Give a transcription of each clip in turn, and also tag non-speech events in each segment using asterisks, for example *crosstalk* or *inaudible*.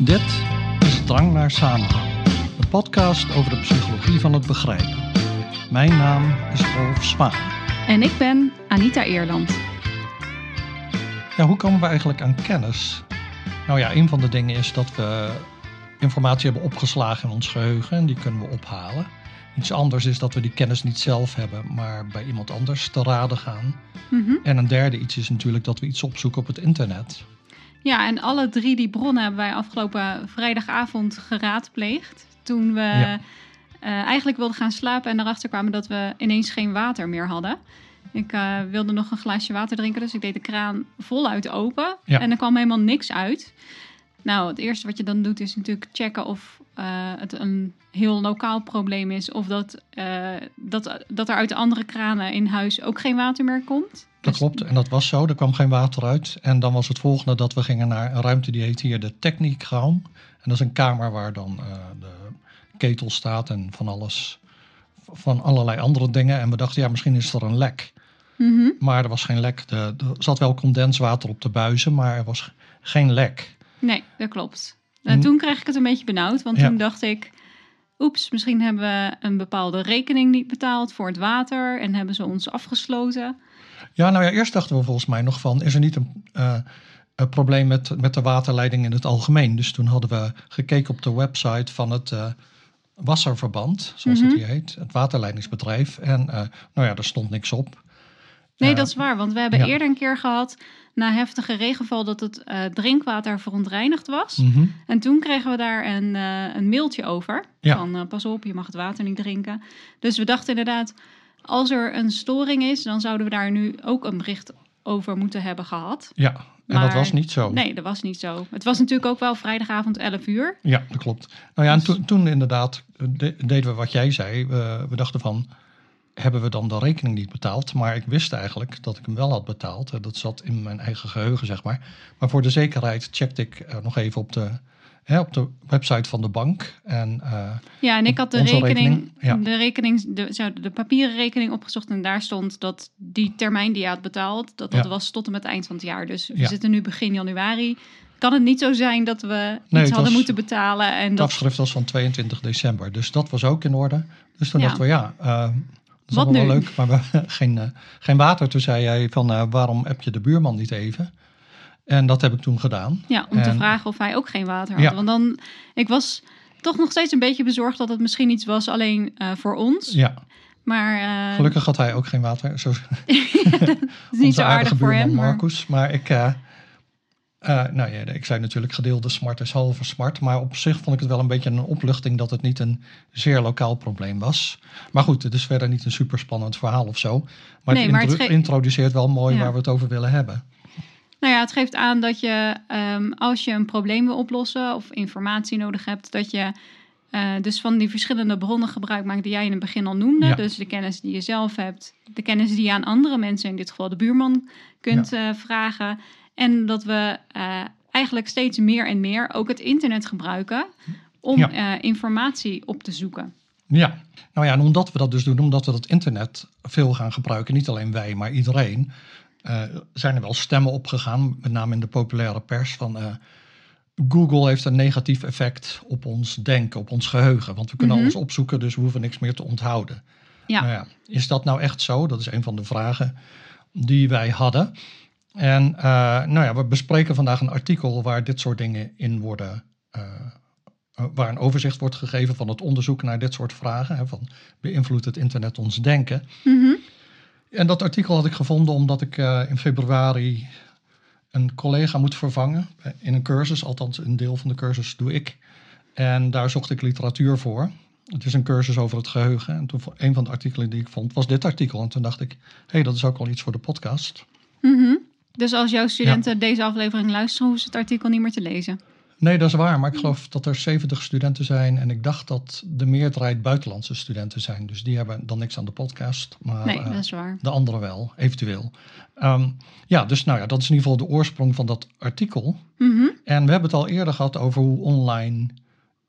Dit is Drang naar Samenhang, een podcast over de psychologie van het begrijpen. Mijn naam is Rolf Spaan. En ik ben Anita Eerland. Ja, hoe komen we eigenlijk aan kennis? Nou ja, een van de dingen is dat we informatie hebben opgeslagen in ons geheugen en die kunnen we ophalen. Iets anders is dat we die kennis niet zelf hebben, maar bij iemand anders te raden gaan. Mhm. En een derde iets is natuurlijk dat we iets opzoeken op het internet. Ja, en alle drie die bronnen hebben wij afgelopen vrijdagavond geraadpleegd. Toen we Ja. eh, eigenlijk wilden gaan slapen en erachter kwamen dat we ineens geen water meer hadden. Ik eh, wilde nog een glaasje water drinken, dus ik deed de kraan voluit open. Ja. En er kwam helemaal niks uit. Nou, het eerste wat je dan doet is natuurlijk checken of eh, het een heel lokaal probleem is. Of dat, dat, dat er uit de andere kranen in huis ook geen water meer komt. Dat Dus- klopt, en dat was zo. Er kwam geen water uit. En dan was het volgende dat we gingen naar een ruimte die heet hier de techniekraam. En dat is een kamer waar dan eh, de ketel staat en van alles, van allerlei andere dingen. En we dachten, ja, misschien is er een lek. Mhm. Maar er was geen lek. Er zat wel condenswater op de buizen, maar er was geen lek. Nee, dat klopt. En toen kreeg ik het een beetje benauwd, want Ja. toen dacht ik... Oeps, misschien hebben we een bepaalde rekening niet betaald voor het water... en hebben ze ons afgesloten. Ja, nou ja, eerst dachten we volgens mij nog van, is er niet een, eh, een probleem met, met de waterleiding in het algemeen? Dus toen hadden we gekeken op de website van het eh, Wasserverband, zoals Mhm. het hier heet, het waterleidingsbedrijf. En eh, nou ja, er stond niks op. Nee, dat is waar, want we hebben ja. eerder een keer gehad... na heftige regenval dat het drinkwater verontreinigd was. Mhm. En toen kregen we daar een, een mailtje over. Ja. Van pas op, je mag het water niet drinken. Dus we dachten inderdaad, als er een storing is... dan zouden we daar nu ook een bericht over moeten hebben gehad. Ja, en dat was niet zo. Nee, dat was niet zo. Het was natuurlijk ook wel vrijdagavond 11 uur. Ja, dat klopt. Nou ja, en Dus- toen, toen inderdaad eh, de- deden we wat jij zei. We, we dachten van, hebben we dan de rekening niet betaald? Maar ik wist eigenlijk dat ik hem wel had betaald. Eh, Dat zat in mijn eigen geheugen, zeg maar. Maar voor de zekerheid checkte ik eh, nog even op de, hè, op de website van de bank. En eh, Ja, en ik had de rekening, rekening, ja. de, rekening de, zo, de papieren rekening opgezocht en daar stond dat die termijn die je had betaald, dat dat Ja. was tot en met het eind van het jaar. Dus we Ja. zitten nu begin januari. Kan het niet zo zijn dat we Nee, iets hadden moeten betalen en het dat afschrift was van 22 december. Dus dat was ook in orde. Dus toen dachten we, ja, eh, dat is Wat allemaal wel leuk. Maar we *laughs* geen, eh, geen water. Toen zei jij van, waarom heb je de buurman niet even? En dat heb ik toen gedaan. ja, om te en- vragen of hij ook geen water had. Ja. Want dan, ik was toch nog steeds een beetje bezorgd dat het misschien iets was alleen eh, voor ons. Ja, Maar eh, gelukkig had hij ook geen water. Zo, *laughs* het is niet zo *laughs* aardig voor hem. Marcus. Maar ik, eh, nou ja, ik zei natuurlijk gedeelde smart is halve smart. Maar op zich vond ik het wel een beetje een opluchting dat het niet een zeer lokaal probleem was. Maar goed, het is verder niet een super spannend verhaal of zo. Maar Nee, het, maar het introduceert wel mooi Ja. waar we het over willen hebben. Nou ja, het geeft aan dat je ehm, als je een probleem wil oplossen of informatie nodig hebt, dat je eh, dus van die verschillende bronnen gebruik maakt die jij in het begin al noemde. Ja. Dus de kennis die je zelf hebt, de kennis die je aan andere mensen, in dit geval de buurman, kunt eh, vragen. En dat we eh, eigenlijk steeds meer en meer ook het internet gebruiken om Ja. informatie op te zoeken. Ja, nou ja, en omdat we dat dus doen, omdat we dat internet veel gaan gebruiken, niet alleen wij, maar iedereen, zijn er wel stemmen opgegaan, met name in de populaire pers, van eh, Google heeft een negatief effect op ons denken, op ons geheugen. Want we kunnen Mhm. alles opzoeken, dus we hoeven niks meer te onthouden. Ja. Nou ja, is dat nou echt zo? Dat is een van de vragen die wij hadden. En eh, nou ja, we bespreken vandaag een artikel waar dit soort dingen in worden. eh, eh, waar een overzicht wordt gegeven van het onderzoek naar dit soort vragen. Hè, van beïnvloedt het internet ons denken? Mhm. En dat artikel had ik gevonden omdat ik eh, in februari een collega moet vervangen eh, in een cursus. Althans, een deel van de cursus doe ik. En daar zocht ik literatuur voor. Het is een cursus over het geheugen. En toen, een van de artikelen die ik vond was dit artikel. En toen dacht ik, hé, hey, dat is ook wel iets voor de podcast. Mhm. Dus als jouw studenten deze aflevering luisteren, hoeven ze het artikel niet meer te lezen. Nee, dat is waar. Maar ik geloof dat er 70 studenten zijn. En ik dacht dat de meerderheid buitenlandse studenten zijn. Dus die hebben dan niks aan de podcast. Maar Nee, eh, dat is waar. de anderen wel, eventueel. Ehm, ja, dus nou ja, dat is in ieder geval de oorsprong van dat artikel. Mhm. En we hebben het al eerder gehad over hoe online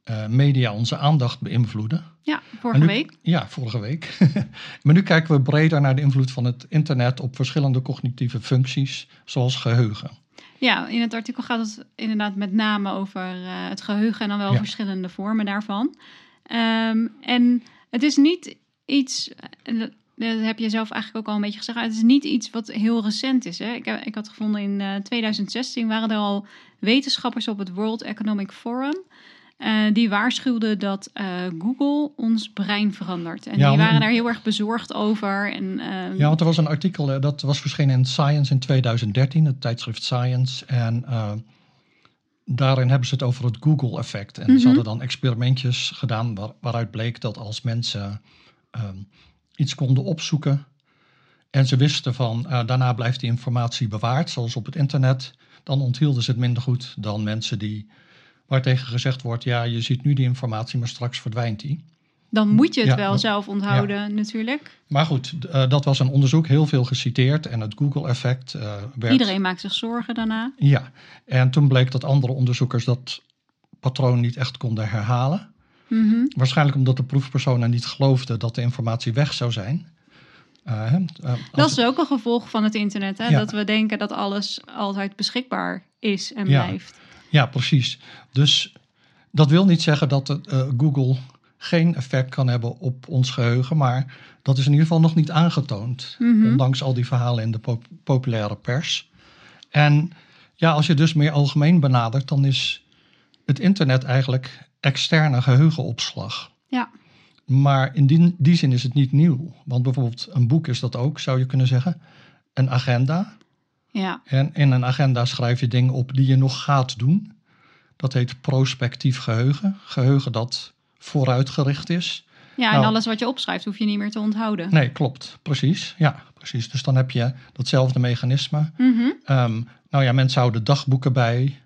eh, media onze aandacht beïnvloeden. Ja, vorige nu- week. Ja, vorige week. *laughs* maar nu kijken we breder naar de invloed van het internet op verschillende cognitieve functies, zoals geheugen. Ja, in het artikel gaat het inderdaad met name over eh, het geheugen en dan wel Ja. verschillende vormen daarvan. Ehm, en het is niet iets, dat heb je zelf eigenlijk ook al een beetje gezegd, het is niet iets wat heel recent is. Hè? Ik, heb- ik had gevonden in eh, 2016 waren er al wetenschappers op het World Economic Forum. Eh, die waarschuwden dat eh, Google ons brein verandert. En Ja, die om- waren daar heel erg bezorgd over. En, ehm, Ja, want er was een artikel eh, dat was verschenen in Science in 2013, het tijdschrift Science. En daarin hebben ze het over het Google-effect. En Mhm. ze hadden dan experimentjes gedaan waar- waaruit bleek dat als mensen ehm, iets konden opzoeken en ze wisten van daarna blijft die informatie bewaard, zoals op het internet, dan onthielden ze het minder goed dan mensen die waartegen gezegd wordt, ja, je ziet nu die informatie, maar straks verdwijnt die. dan moet je het Ja, wel dat- zelf onthouden natuurlijk. Maar goed, eh, dat was een onderzoek, heel veel geciteerd. En het Google-effect eh, werd... Iedereen maakt zich zorgen daarna. Ja, en toen bleek dat andere onderzoekers dat patroon niet echt konden herhalen. Mhm. Waarschijnlijk omdat de proefpersonen niet geloofden dat de informatie weg zou zijn. Eh, Dat is ook een gevolg van het internet. Hè? Ja. Dat we denken dat alles altijd beschikbaar is en Ja. blijft. Ja, precies. Dus dat wil niet zeggen dat eh, Google geen effect kan hebben op ons geheugen, maar dat is in ieder geval nog niet aangetoond, Mhm. ondanks al die verhalen in de pop- populaire pers. En ja, als je dus meer algemeen benadert, dan is het internet eigenlijk externe geheugenopslag. Ja. Maar in die, die zin is het niet nieuw. Want bijvoorbeeld een boek is dat ook, zou je kunnen zeggen. Een agenda. Ja. En in een agenda schrijf je dingen op die je nog gaat doen. Dat heet prospectief geheugen. Geheugen dat vooruitgericht is. ja, en Nou. alles wat je opschrijft hoef je niet meer te onthouden. Nee, klopt. Precies. Ja, precies. Dus dan heb je datzelfde mechanisme. Mhm. Ehm, nou ja, mensen houden dagboeken bij.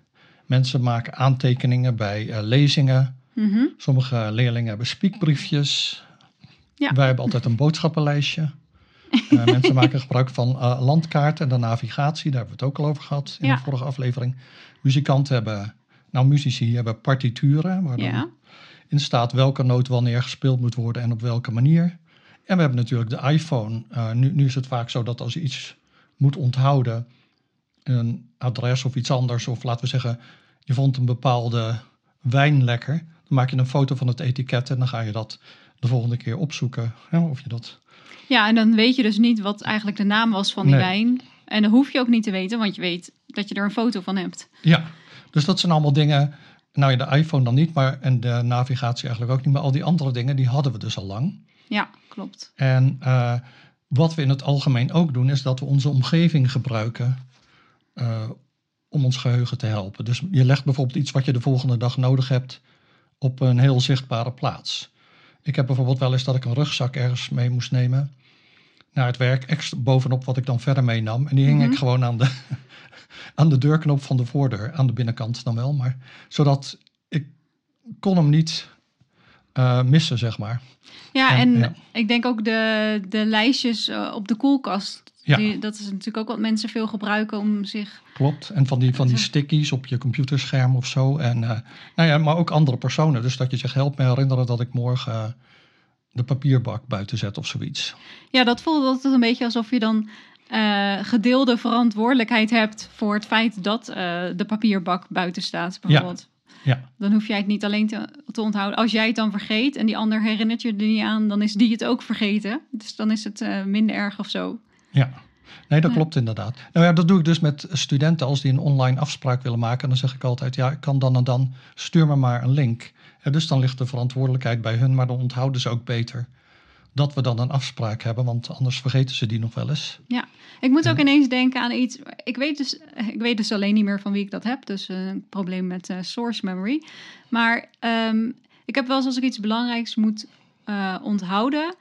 Mensen maken aantekeningen bij eh, lezingen. Mhm. Sommige leerlingen hebben spiekbriefjes. Ja. Wij hebben altijd een boodschappenlijstje. Eh, mensen maken gebruik van eh, landkaarten en de navigatie. Daar hebben we het ook al over gehad in Ja. de vorige aflevering. Muzikanten hebben, nou muzici hebben partituren. Waar dan Ja. in staat welke noot wanneer gespeeld moet worden en op welke manier. En we hebben natuurlijk de iPhone. Eh, nu, nu is het vaak zo dat als je iets moet onthouden, een adres of iets anders, of laten we zeggen, je vond een bepaalde wijn lekker, dan maak je een foto van het etiket en dan ga je dat de volgende keer opzoeken. Hè, of je dat. Ja, en dan weet je dus niet wat eigenlijk de naam was van die Nee. wijn. En dat hoef je ook niet te weten, want je weet dat je er een foto van hebt. Ja, dus dat zijn allemaal dingen. Nou ja, de iPhone dan niet, maar en de navigatie eigenlijk ook niet. Maar al die andere dingen, die hadden we dus al lang. Ja, klopt. En eh, wat we in het algemeen ook doen, is dat we onze omgeving gebruiken eh, om ons geheugen te helpen. Dus je legt bijvoorbeeld iets wat je de volgende dag nodig hebt op een heel zichtbare plaats. Ik heb bijvoorbeeld wel eens dat ik een rugzak ergens mee moest nemen naar het werk, extra bovenop wat ik dan verder meenam. En die hing Mhm. ik gewoon aan de, *laughs* aan de deurknop van de voordeur, aan de binnenkant dan wel, maar zodat ik kon hem niet eh, missen, zeg maar. Ja, En- en ja. ik denk ook de, de lijstjes eh, op de koelkast. Ja. Die, dat is natuurlijk ook wat mensen veel gebruiken om zich... Klopt. En van die, van die stickies op je computerscherm of zo. En, eh, nou ja, maar ook andere personen. Dus dat je zegt, help me herinneren dat ik morgen eh, de papierbak buiten zet of zoiets. Ja, dat voelt altijd een beetje alsof je dan eh, gedeelde verantwoordelijkheid hebt voor het feit dat de papierbak buiten staat, bijvoorbeeld. Ja, Dan hoef jij het niet alleen te, te onthouden. Als jij het dan vergeet en die ander herinnert je er niet aan, dan is die het ook vergeten. Dus dan is het minder erg of zo. Ja. Nee, dat Ja. klopt inderdaad. Nou ja, dat doe ik dus met studenten als die een online afspraak willen maken. Dan zeg ik altijd, ja, ik kan dan en dan, stuur me maar een link. Ja, dus dan ligt de verantwoordelijkheid bij hun, maar dan onthouden ze ook beter dat we dan een afspraak hebben, want anders vergeten ze die nog wel eens. Ik moet Ja. ook ineens denken aan iets. Ik weet, dus, ik weet dus alleen niet meer van wie ik dat heb. Dus eh, een probleem met eh, source memory. Maar ehm, ik heb wel eens als ik iets belangrijks moet eh, onthouden.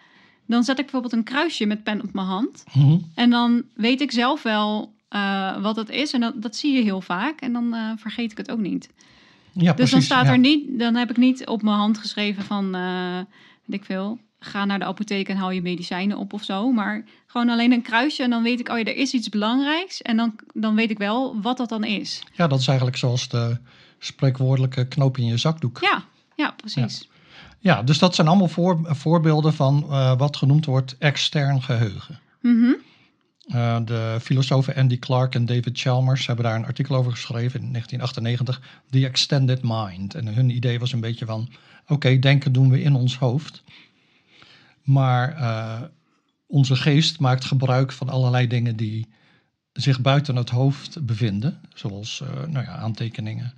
Dan zet ik bijvoorbeeld een kruisje met pen op mijn hand. Mhm. En dan weet ik zelf wel eh, wat het is. En dat, dat zie je heel vaak. En dan eh, vergeet ik het ook niet. Ja, Dus precies. dan staat ja. er niet, dan heb ik niet op mijn hand geschreven van, eh weet ik veel, ga naar de apotheek en haal je medicijnen op of zo. Maar gewoon alleen een kruisje en dan weet ik, oh ja, er is iets belangrijks. En dan, dan weet ik wel wat dat dan is. Ja, dat is eigenlijk zoals de spreekwoordelijke knoop in je zakdoek. Ja, ja, precies. Ja, dus dat zijn allemaal voor, voorbeelden van eh, wat genoemd wordt extern geheugen. Mhm. Uh, de filosofen Andy Clark en David Chalmers hebben daar een artikel over geschreven in 1998, The Extended Mind. En hun idee was een beetje van, oké, denken doen we in ons hoofd, maar uh, onze geest maakt gebruik van allerlei dingen die zich buiten het hoofd bevinden, zoals nou ja, aantekeningen,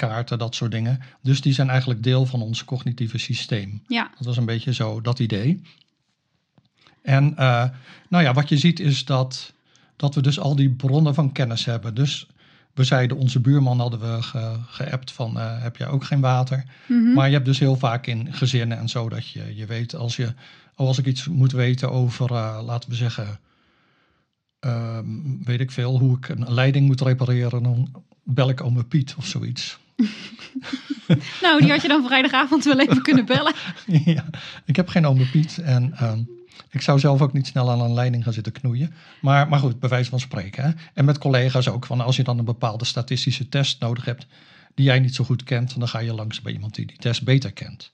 kaarten, dat soort dingen. Dus die zijn eigenlijk deel van ons cognitieve systeem. Ja. Dat was een beetje zo dat idee. En uh, nou ja, wat je ziet is dat, dat we dus al die bronnen van kennis hebben. Dus we zeiden, onze buurman hadden we ge, geappt van, uh, heb jij ook geen water? Mm -hmm. Maar je hebt dus heel vaak in gezinnen en zo dat je, je weet, als, je, als ik iets moet weten over, uh, laten we zeggen, um, weet ik veel, hoe ik een leiding moet repareren, dan bel ik ome Piet of zoiets. *laughs* nou, die had je dan vrijdagavond wel even kunnen bellen. *laughs* ja, ik heb geen ome Piet en um, ik zou zelf ook niet snel aan een leiding gaan zitten knoeien. Maar, maar goed, bij wijze van spreken. Hè? En met collega's ook, van als je dan een bepaalde statistische test nodig hebt die jij niet zo goed kent, dan ga je langs bij iemand die die test beter kent.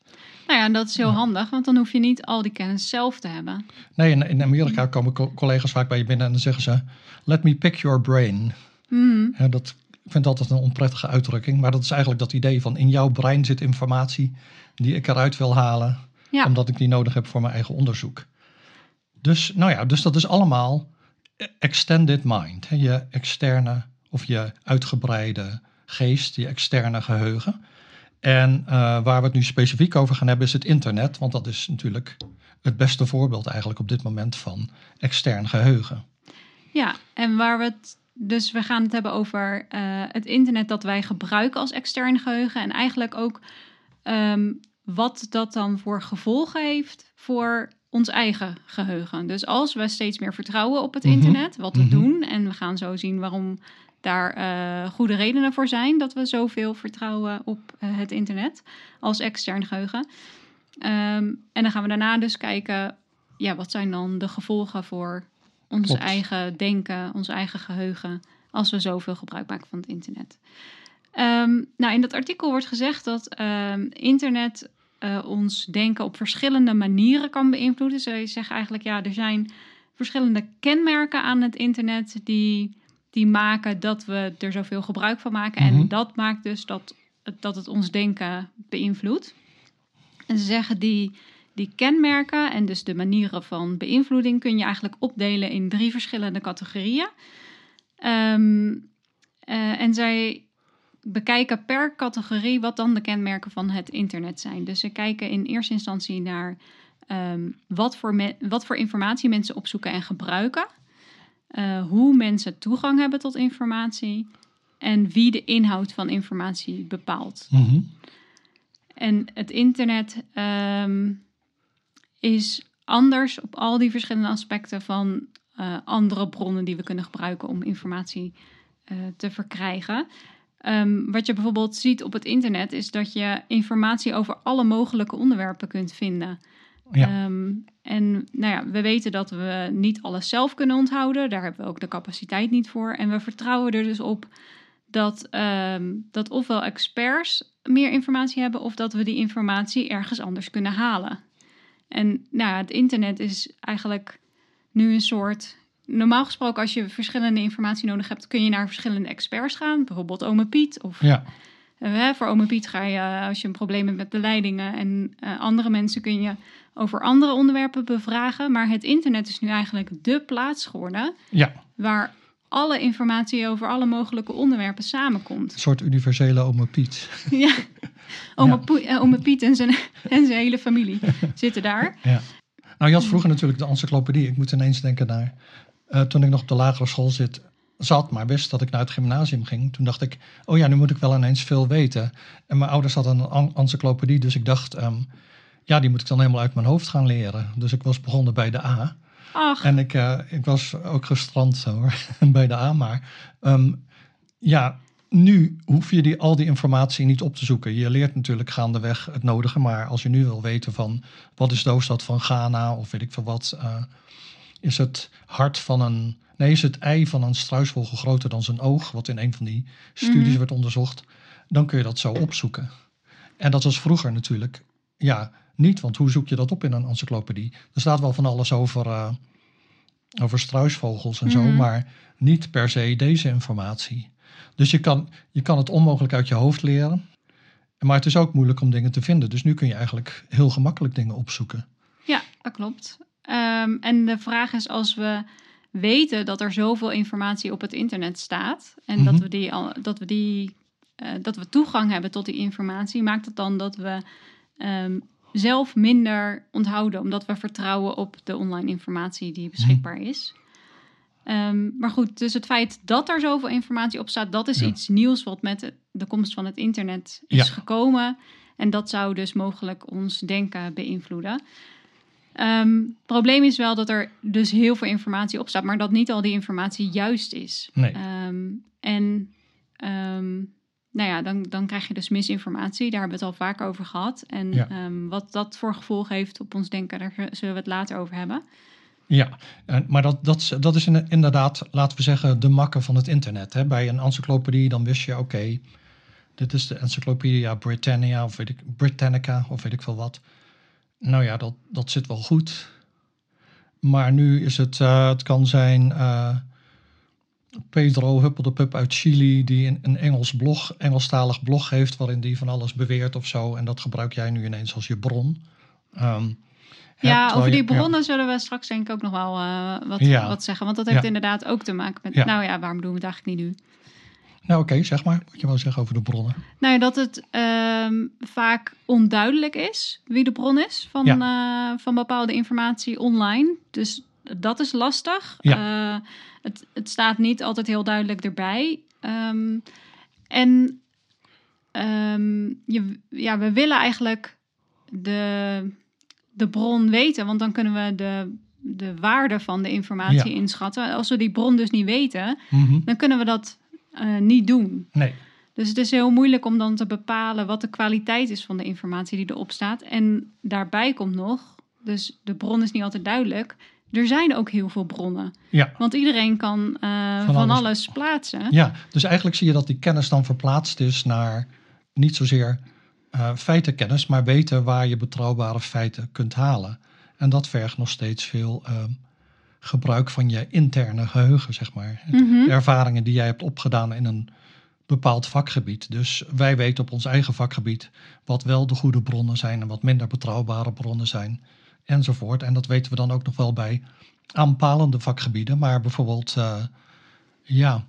Nou ja, en dat is heel ja. handig, want dan hoef je niet al die kennis zelf te hebben. Nee, in, in Amerika komen co collega's vaak bij je binnen en dan zeggen ze: Let me pick your brain. Mm. Ja, dat, ik vind altijd een onprettige uitdrukking, maar dat is eigenlijk dat idee van in jouw brein zit informatie die ik eruit wil halen, ja. omdat ik die nodig heb voor mijn eigen onderzoek. Dus, nou ja, dus dat is allemaal extended mind, hè, je externe of je uitgebreide geest, je externe geheugen. En uh, waar we het nu specifiek over gaan hebben is het internet, want dat is natuurlijk het beste voorbeeld eigenlijk op dit moment van extern geheugen. Ja, en waar we het, dus we gaan het hebben over uh, het internet dat wij gebruiken als extern geheugen en eigenlijk ook um, wat dat dan voor gevolgen heeft voor ons eigen geheugen. Dus als we steeds meer vertrouwen op het Mhm. internet, wat we Mhm. doen, en we gaan zo zien waarom daar eh, goede redenen voor zijn dat we zoveel vertrouwen op eh, het internet als extern geheugen. Ehm, en dan gaan we daarna dus kijken, ja, wat zijn dan de gevolgen voor ons Klopt. eigen denken, ons eigen geheugen, als we zoveel gebruik maken van het internet. Ehm, nou, in dat artikel wordt gezegd dat ehm, internet eh, ons denken op verschillende manieren kan beïnvloeden. Ze zeggen eigenlijk, ja, er zijn verschillende kenmerken aan het internet die, die maken dat we er zoveel gebruik van maken. Mhm. En dat maakt dus dat, dat het ons denken beïnvloedt. En ze zeggen die, die kenmerken en dus de manieren van beïnvloeding kun je eigenlijk opdelen in drie verschillende categorieën. Ehm, eh, en zij bekijken per categorie wat dan de kenmerken van het internet zijn. Dus ze kijken in eerste instantie naar ehm, wat, voor me- wat voor informatie mensen opzoeken en gebruiken. eh, hoe mensen toegang hebben tot informatie. En wie de inhoud van informatie bepaalt. Mhm. En het internet ehm, is anders op al die verschillende aspecten van eh, andere bronnen die we kunnen gebruiken om informatie eh, te verkrijgen. Ehm, wat je bijvoorbeeld ziet op het internet is dat je informatie over alle mogelijke onderwerpen kunt vinden. Ja. Ehm, en nou ja, we weten dat we niet alles zelf kunnen onthouden. Daar hebben we ook de capaciteit niet voor. En we vertrouwen er dus op dat, ehm, dat ofwel experts meer informatie hebben of dat we die informatie ergens anders kunnen halen. En nou, ja, het internet is eigenlijk nu een soort. Normaal gesproken, als je verschillende informatie nodig hebt, kun je naar verschillende experts gaan. Bijvoorbeeld Ome Piet. Of Ja. eh, voor Ome Piet ga je eh, als je een probleem hebt met de leidingen. En eh, andere mensen kun je over andere onderwerpen bevragen. Maar het internet is nu eigenlijk de plaats geworden ja, waar alle informatie over alle mogelijke onderwerpen samenkomt. een soort universele ome Piet. *laughs* ja. Poe- eh, Ome Piet en zijn, en zijn hele familie *laughs* zitten daar. Ja. Nou, je had vroeger natuurlijk de encyclopedie. Ik moet ineens denken naar eh, toen ik nog op de lagere school zit, zat, maar wist dat ik naar het gymnasium ging. Toen dacht ik, oh ja, nu moet ik wel ineens veel weten. En mijn ouders hadden een en- encyclopedie, dus ik dacht, ehm, ja, die moet ik dan helemaal uit mijn hoofd gaan leren. Dus ik was begonnen bij de A. Ach, En ik, eh, ik was ook gestrand hoor, *laughs* bij de A. Maar ehm, ja, nu hoef je die, al die informatie niet op te zoeken. Je leert natuurlijk gaandeweg het nodige. Maar als je nu wil weten van wat is de hoofdstad van Ghana of weet ik veel wat. eh, is het hart van een... Nee, is het ei van een struisvogel groter dan zijn oog? Wat in een van die studies Mhm. werd onderzocht. Dan kun je dat zo opzoeken. En dat was vroeger natuurlijk ja, niet. Want hoe zoek je dat op in een encyclopedie? Er staat wel van alles over... eh, over struisvogels en zo, Mhm. maar niet per se deze informatie. Dus je kan, je kan het onmogelijk uit je hoofd leren. Maar het is ook moeilijk om dingen te vinden. Dus nu kun je eigenlijk heel gemakkelijk dingen opzoeken. Ja, dat klopt. Ehm, en de vraag is als we weten dat er zoveel informatie op het internet staat en dat Mhm. we die al, dat we die eh, dat we toegang hebben tot die informatie, maakt het dan dat we ehm, zelf minder onthouden, omdat we vertrouwen op de online informatie die beschikbaar is. Ehm, maar goed, dus het feit dat er zoveel informatie op staat, dat is Ja. iets nieuws wat met de- komst van het internet is Ja. gekomen. En dat zou dus mogelijk ons denken beïnvloeden. Ehm, het probleem is wel dat er dus heel veel informatie op staat, maar dat niet al die informatie juist is. Nee. Ehm, en ehm, nou ja, dan, dan krijg je dus misinformatie. Daar hebben we het al vaak over gehad. En Ja. ehm, wat dat voor gevolg heeft op ons denken, daar zullen we het later over hebben. Ja, maar dat, dat, is- dat is in- inderdaad, laten we zeggen, de makken van het internet. Hè. Bij een encyclopedie dan wist je, oké, dit is de Encyclopedia Britannia of weet ik, Britannica of weet ik veel wat. Nou ja, dat, dat zit wel goed. Maar nu is het, eh, het kan zijn eh, Pedro Huppeldepup uit Chili die een, een Engels blog, Engelstalig blog heeft waarin die van alles beweert of zo. En dat gebruik jij nu ineens als je bron. Ehm, Ja, over die ja. bronnen zullen we straks denk ik ook nog wel eh, wat, Ja. wat zeggen. Want dat heeft Ja. inderdaad ook te maken met... Nou ja, waarom doen we het eigenlijk niet nu? Nou oké, zeg maar wat je wou zeggen over de bronnen. Nou ja, dat het ehm, vaak onduidelijk is wie de bron is van, eh, van bepaalde informatie online. Dus dat is lastig. Eh, het, het staat niet altijd heel duidelijk erbij. Ehm, en ehm, je, ja, we willen eigenlijk de, de bron weten, want dan kunnen we de, de waarde van de informatie Ja. inschatten. Als we die bron dus niet weten, Mhm. dan kunnen we dat eh, niet doen. Nee, Dus het is heel moeilijk om dan te bepalen wat de kwaliteit is van de informatie die erop staat. En daarbij komt nog, dus de bron is niet altijd duidelijk. Er zijn ook heel veel bronnen. ja. Want iedereen kan eh, Van van, alles. alles. plaatsen. ja, dus eigenlijk zie je dat die kennis dan verplaatst is naar niet zozeer eh, feitenkennis, maar weten waar je betrouwbare feiten kunt halen. En dat vergt nog steeds veel ehm, gebruik van je interne geheugen, zeg maar. Mhm. De ervaringen die jij hebt opgedaan in een bepaald vakgebied. Dus wij weten op ons eigen vakgebied wat wel de goede bronnen zijn en wat minder betrouwbare bronnen zijn, enzovoort. En dat weten we dan ook nog wel bij aanpalende vakgebieden. Maar bijvoorbeeld, eh, ja,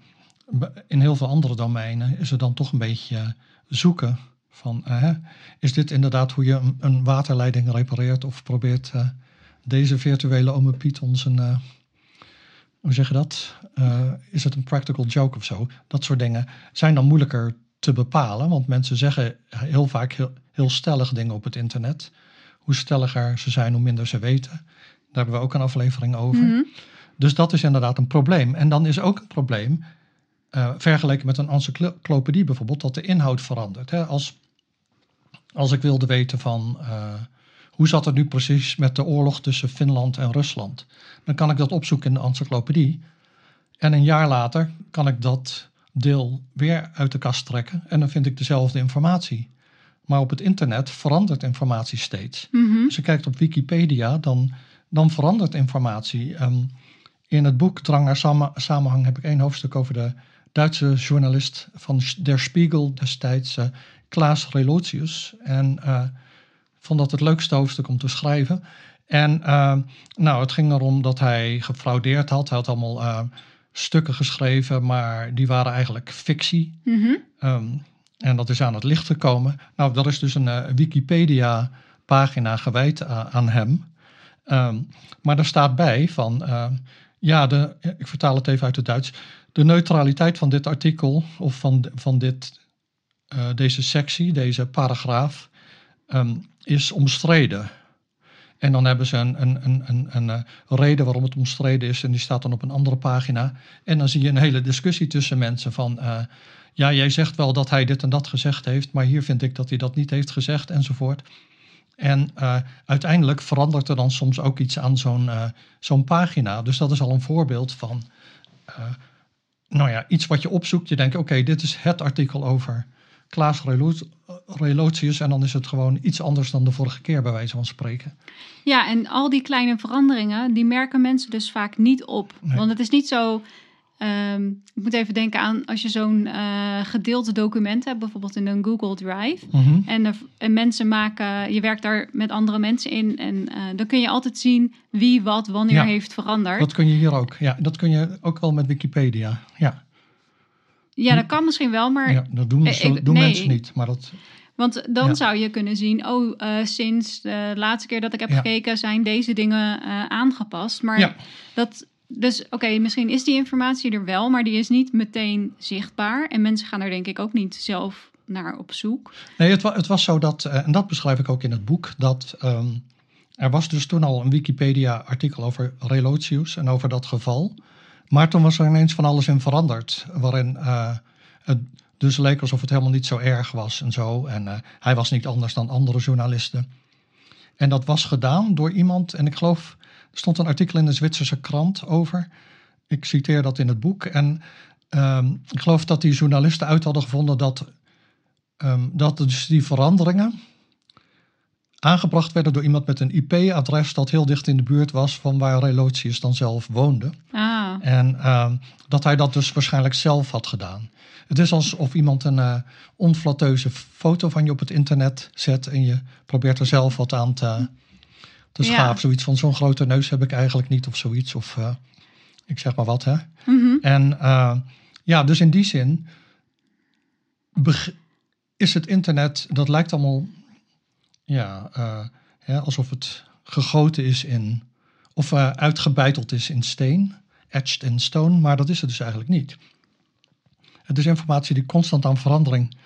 in heel veel andere domeinen is er dan toch een beetje zoeken van, eh, is dit inderdaad hoe je een, waterleiding repareert of probeert eh, deze virtuele ome Piet ons een, hoe zeg je dat? Is het een practical joke of zo? Dat soort dingen zijn dan moeilijker te bepalen, want mensen zeggen heel vaak heel, heel stellig dingen op het internet. Hoe stelliger ze zijn, hoe minder ze weten. Daar hebben we ook een aflevering over. Mhm. Dus dat is inderdaad een probleem. En dan is ook een probleem, eh, vergeleken met een encyclopedie bijvoorbeeld, dat de inhoud verandert. Hè? Als, als ik wilde weten van eh, hoe zat het nu precies met de oorlog tussen Finland en Rusland, dan kan ik dat opzoeken in de encyclopedie. En een jaar later kan ik dat deel weer uit de kast trekken en dan vind ik dezelfde informatie. Maar op het internet verandert informatie steeds. Mhm. Als je kijkt op Wikipedia, dan, dan verandert informatie. Ehm, in het boek Drang naar Samenhang heb ik één hoofdstuk over de Duitse journalist van Der Spiegel destijds, eh, Klaas Relotius. En eh, vond dat het leukste hoofdstuk om te schrijven. En eh, nou, het ging erom dat hij gefraudeerd had. Hij had allemaal stukken geschreven, maar die waren eigenlijk fictie. Ehm, en dat is aan het licht gekomen. Nou, dat is dus een eh, Wikipedia-pagina gewijd a- aan hem. Ehm, maar daar staat bij van, ehm, ja, de, ik vertaal het even uit het Duits. De neutraliteit van dit artikel of van, van dit, eh, deze sectie, deze paragraaf, ehm, is omstreden. En dan hebben ze een, een, een, een, eh, reden waarom het omstreden is en die staat dan op een andere pagina. En dan zie je een hele discussie tussen mensen van, eh, ja, jij zegt wel dat hij dit en dat gezegd heeft, maar hier vind ik dat hij dat niet heeft gezegd enzovoort. En eh, uiteindelijk verandert er dan soms ook iets aan zo'n eh, zo'n pagina. Dus dat is al een voorbeeld van, eh, nou ja, iets wat je opzoekt. Je denkt, oké, dit is het artikel over Klaas Relo- Relotius en dan is het gewoon iets anders dan de vorige keer bij wijze van spreken. Ja, en al die kleine veranderingen, die merken mensen dus vaak niet op. Nee. Want het is niet zo. Ehm, ik moet even denken aan als je zo'n eh gedeelde document hebt, bijvoorbeeld in een Google Drive. Mhm. En, er- en mensen maken, je werkt daar met andere mensen in. En eh, dan kun je altijd zien wie wat wanneer Ja, heeft veranderd. Dat kun je hier ook. Ja, dat kun je ook wel met Wikipedia. Ja, Ja, dat kan misschien wel, maar. ja dat doen, Eh, zo- ik- doen nee. mensen niet. Maar dat, Want dan Ja. zou je kunnen zien, oh, sinds de laatste keer dat ik heb Ja. gekeken, zijn deze dingen aangepast. Maar Ja. dat. Dus oké, misschien is die informatie er wel, maar die is niet meteen zichtbaar. En mensen gaan er denk ik ook niet zelf naar op zoek. Nee, het, het was zo dat, eh, en dat beschrijf ik ook in het boek, dat ehm, er was dus toen al een Wikipedia-artikel over Relotius en over dat geval. Maar toen was er ineens van alles in veranderd, waarin eh, het dus leek alsof het helemaal niet zo erg was en zo. En eh, hij was niet anders dan andere journalisten. En dat was gedaan door iemand, en ik geloof, stond een artikel in de Zwitserse krant over. Ik citeer dat in het boek. En ehm, ik geloof dat die journalisten uit hadden gevonden dat Ehm, dat dus die veranderingen aangebracht werden door iemand met een IP-adres dat heel dicht in de buurt was van waar Relotius dan zelf woonde. Ah, En ehm, dat hij dat dus waarschijnlijk zelf had gedaan. Het is alsof iemand een eh onflatteuze foto van je op het internet zet en je probeert er zelf wat aan te, Ja. schaven. Zoiets van zo'n grote neus heb ik eigenlijk niet of zoiets. Of eh, ik zeg maar wat hè. mhm. En eh, ja, dus in die zin is het internet, dat lijkt allemaal ja, eh, hè, alsof het gegoten is in, of uitgebeiteld is in steen, etched in stone, maar dat is het dus eigenlijk niet. Het is informatie die constant aan verandering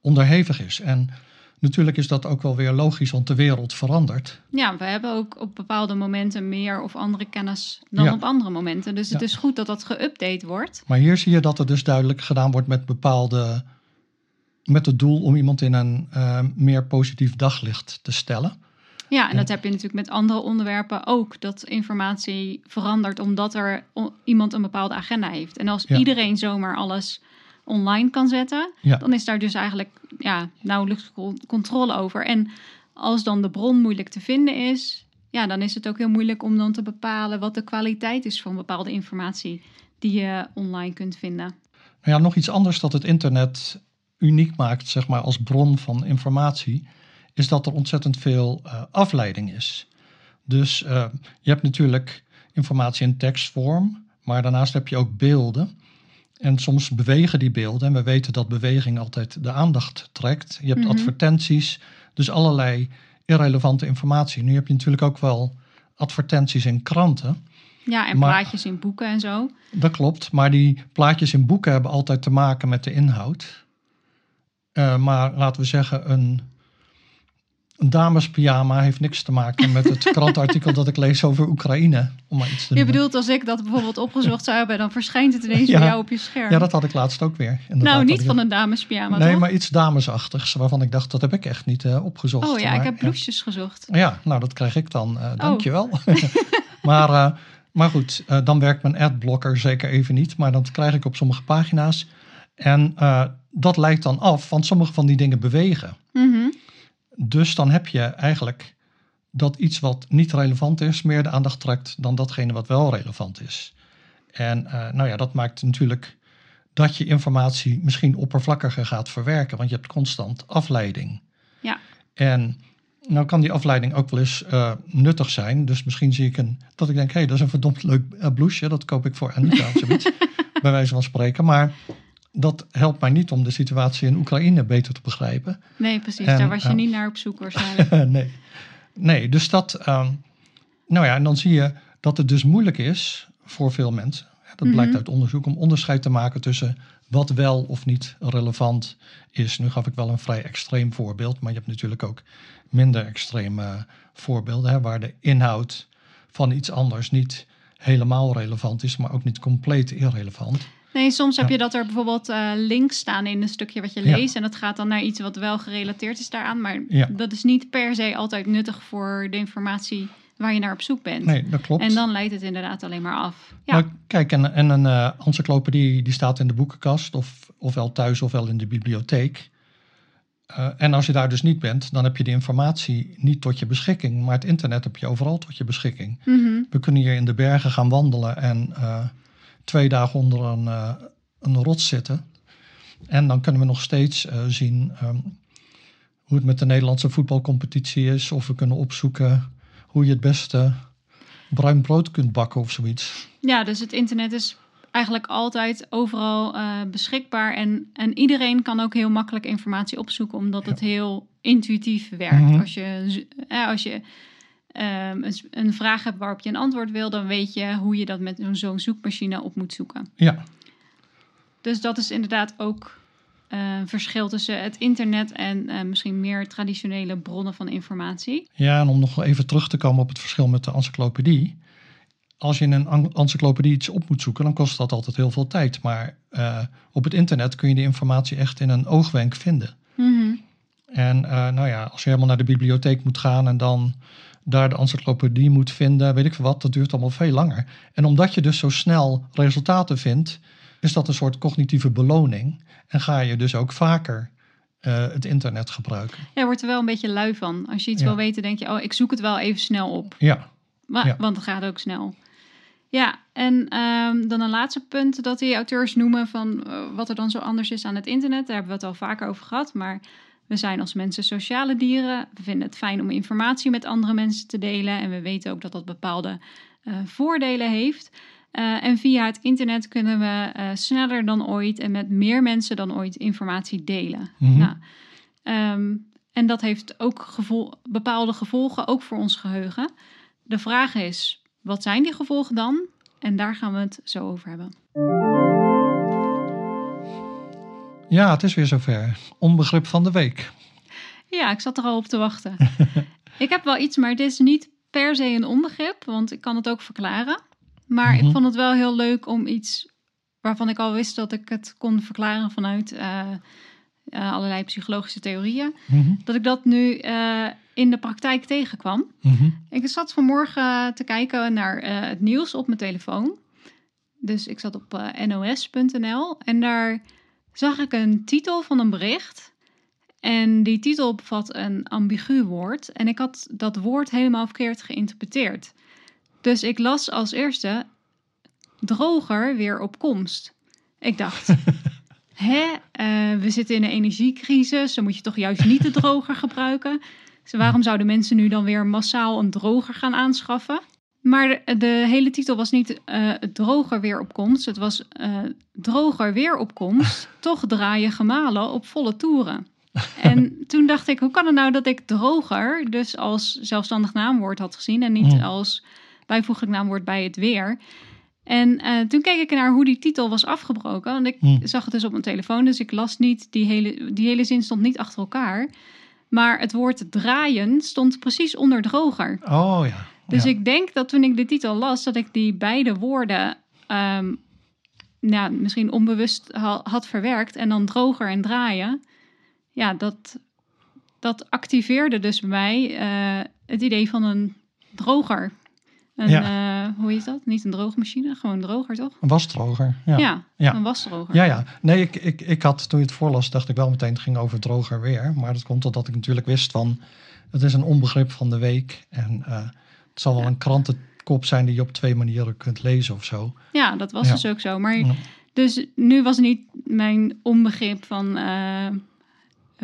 onderhevig is. En natuurlijk is dat ook wel weer logisch, want de wereld verandert. Ja, we hebben ook op bepaalde momenten meer of andere kennis dan Ja. op andere momenten. Dus het Ja. is goed dat dat geüpdate wordt. Maar hier zie je dat het dus duidelijk gedaan wordt met bepaalde. met het doel om iemand in een eh, meer positief daglicht te stellen. Ja, en dat heb je natuurlijk met andere onderwerpen ook. Dat informatie verandert omdat er iemand een bepaalde agenda heeft. En als Ja. iedereen zomaar alles online kan zetten, Ja. dan is daar dus eigenlijk ja, nauwelijks co- controle over. En als dan de bron moeilijk te vinden is, ja, dan is het ook heel moeilijk om dan te bepalen wat de kwaliteit is van bepaalde informatie die je online kunt vinden. Ja, nog iets anders dat het internet uniek maakt, zeg maar, als bron van informatie, is dat er ontzettend veel eh, afleiding is. Dus eh, je hebt natuurlijk informatie in tekstvorm, maar daarnaast heb je ook beelden. En soms bewegen die beelden. En we weten dat beweging altijd de aandacht trekt. Je hebt Mhm. advertenties, dus allerlei irrelevante informatie. Nu heb je natuurlijk ook wel advertenties in kranten. Ja, en Maar- plaatjes in boeken en zo. Dat klopt, maar die plaatjes in boeken hebben altijd te maken met de inhoud. Eh, maar laten we zeggen, een, een damespyjama heeft niks te maken met het *laughs* krantenartikel dat ik lees over Oekraïne. Om maar iets te Je bedoelt als ik dat bijvoorbeeld opgezocht zou hebben, dan verschijnt het ineens *laughs* Ja. bij jou op je scherm. Ja, dat had ik laatst ook weer. inderdaad, nou, niet van een damespyjama, Nee, toch? maar iets damesachtigs, waarvan ik dacht, dat heb ik echt niet eh, opgezocht. Oh ja, ik heb blouses gezocht. Ja, nou dat krijg ik dan. Oh. dankjewel. *laughs* maar, eh, maar goed, dan werkt mijn adblocker zeker even niet. Maar dat krijg ik op sommige pagina's. En dat leidt dan af, want sommige van die dingen bewegen. Mhm. Dus dan heb je eigenlijk dat iets wat niet relevant is, meer de aandacht trekt dan datgene wat wel relevant is. En eh, nou ja, dat maakt natuurlijk dat je informatie misschien oppervlakkiger gaat verwerken, want je hebt constant afleiding. Ja. En nou kan die afleiding ook wel eens eh, nuttig zijn. Dus misschien zie ik een, dat ik denk, hé, hey, dat is een verdomd leuk eh, blouseje, dat koop ik voor Anita of zoiets, *laughs* bij wijze van spreken. Maar dat helpt mij niet om de situatie in Oekraïne beter te begrijpen. Nee, precies. En, Daar was je eh, niet naar op zoek waarschijnlijk. *laughs* nee. nee, dus dat. ehm, nou ja, en dan zie je dat het dus moeilijk is voor veel mensen. Dat blijkt Mhm. uit onderzoek om onderscheid te maken tussen wat wel of niet relevant is. Nu gaf ik wel een vrij extreem voorbeeld, maar je hebt natuurlijk ook minder extreme voorbeelden, hè, waar de inhoud van iets anders niet helemaal relevant is, maar ook niet compleet irrelevant. Nee, soms heb je dat er bijvoorbeeld eh, links staan in een stukje wat je leest. En dat gaat dan naar iets wat wel gerelateerd is daaraan. Maar dat is niet per se altijd nuttig voor de informatie waar je naar op zoek bent. Nee, dat klopt. En dan leidt het inderdaad alleen maar af. Ja, Nou, kijk, en, en een eh encyclopedie die staat in de boekenkast, of, ofwel thuis ofwel in de bibliotheek. Eh, en als je daar dus niet bent, dan heb je die informatie niet tot je beschikking. Maar het internet heb je overal tot je beschikking. Mhm. We kunnen hier in de bergen gaan wandelen en twee dagen onder een, eh, een rots zitten. En dan kunnen we nog steeds eh, zien ehm, hoe het met de Nederlandse voetbalcompetitie is. Of we kunnen opzoeken hoe je het beste bruin brood kunt bakken of zoiets. Ja, dus het internet is eigenlijk altijd overal eh, beschikbaar. En, en iedereen kan ook heel makkelijk informatie opzoeken, omdat het heel intuïtief werkt. Mhm. Als je, als je ehm, een, een vraag hebt waarop je een antwoord wil, dan weet je hoe je dat met zo'n- zoekmachine op moet zoeken. Ja, Dus dat is inderdaad ook een verschil tussen het internet en eh, misschien meer traditionele bronnen van informatie. Ja, en om nog even terug te komen op het verschil met de encyclopedie. Als je in een en- encyclopedie iets op moet zoeken, dan kost dat altijd heel veel tijd. Maar eh, op het internet kun je die informatie echt in een oogwenk vinden. Mhm. En eh, nou ja, als je helemaal naar de bibliotheek moet gaan en dan daar de encyclopedie moet vinden, weet ik veel wat, dat duurt allemaal veel langer. En omdat je dus zo snel resultaten vindt, is dat een soort cognitieve beloning. En ga je dus ook vaker eh, het internet gebruiken. Ja, je wordt er wel een beetje lui van. Als je iets Ja. wil weten, denk je, oh, ik zoek het wel even snel op. Ja, Maar, Ja. Want het gaat ook snel. Ja, en ehm, dan een laatste punt dat die auteurs noemen van eh, wat er dan zo anders is aan het internet. Daar hebben we het al vaker over gehad. Maar we zijn als mensen sociale dieren. We vinden het fijn om informatie met andere mensen te delen. En we weten ook dat dat bepaalde eh, voordelen heeft. Eh, en via het internet kunnen we eh, sneller dan ooit en met meer mensen dan ooit informatie delen. Mhm. Nou, ehm, en dat heeft ook gevol- bepaalde gevolgen, ook voor ons geheugen. De vraag is, wat zijn die gevolgen dan? En daar gaan we het zo over hebben. Ja het is weer zover. Onbegrip van de week. Ja, ik zat er al op te wachten. *laughs* ik heb wel iets, maar dit is niet per se een onbegrip, want ik kan het ook verklaren. Maar Mhm. ik vond het wel heel leuk om iets waarvan ik al wist dat ik het kon verklaren vanuit eh, eh, allerlei psychologische theorieën, Mhm, dat ik dat nu eh, in de praktijk tegenkwam. mhm. Ik zat vanmorgen te kijken naar het nieuws op mijn telefoon. Dus ik zat op nos.nl en daar zag ik een titel van een bericht. En die titel bevat een ambigu woord. En ik had dat woord helemaal verkeerd geïnterpreteerd. Dus ik las als eerste droger weer op komst. Ik dacht, *laughs* hè, eh, we zitten in een energiecrisis. Dan moet je toch juist niet de droger gebruiken. Dus waarom zouden mensen nu dan weer massaal een droger gaan aanschaffen? Maar de, hele titel was niet eh, droger weer op komst. Het was eh, droger weer op komst. *laughs* toch draaien gemalen op volle toeren. En toen dacht ik, hoe kan het nou dat ik droger dus als zelfstandig naamwoord had gezien en niet als bijvoeglijk naamwoord bij het weer? En eh, toen keek ik naar hoe die titel was afgebroken. Want ik zag het dus op mijn telefoon, dus ik las niet, die hele, die hele zin stond niet achter elkaar. Maar het woord draaien stond precies onder droger. Oh ja. Dus ja. ik denk dat toen ik de titel las, dat ik die beide woorden nou, misschien onbewust ha- had verwerkt. En dan droger en draaien. Ja, dat, dat activeerde dus bij mij eh, het idee van een droger. Een, eh, hoe heet dat? Niet een droogmachine, gewoon droger, toch? Een wasdroger. Ja. Ja, Ja. een wasdroger. Ja, ja. Nee, ik, ik, ik had toen je het voorlas, dacht ik wel meteen het ging over droger weer. Maar dat komt omdat ik natuurlijk wist van, het is een onbegrip van de week. En eh, het zal wel Ja. een krantenkop zijn die je op twee manieren kunt lezen of zo. Ja, dat was Ja. dus ook zo. Maar Ja. dus nu was niet mijn onbegrip van eh,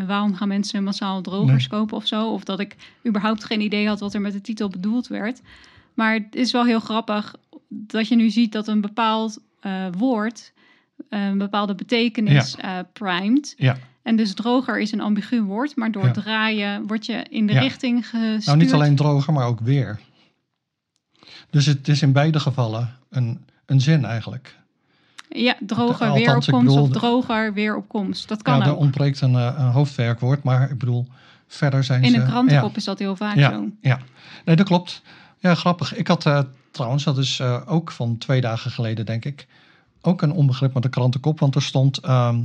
waarom gaan mensen massaal drogers kopen of zo. Of dat ik überhaupt geen idee had wat er met de titel bedoeld werd. Maar het is wel heel grappig dat je nu ziet dat een bepaald eh, woord eh, een bepaalde betekenis eh primet. Ja. En dus droger is een ambigu woord, maar door Ja. draaien word je in de Ja. richting gestuurd. Nou, niet alleen droger, maar ook weer. Dus het is in beide gevallen een, een zin eigenlijk. Ja, droger Althans, weer op ik komst bedoel- of droger weer op komst. Dat kan ja, er ook. ontbreekt een, eh, een hoofdwerkwoord, maar ik bedoel, verder zijn In ze... een krantenkop ja. is dat heel vaak Ja. zo. Ja, nee, dat klopt. Ja, grappig. Ik had eh, trouwens, dat is eh, ook van twee dagen geleden, denk ik, ook een onbegrip met de krantenkop. Want er stond ehm,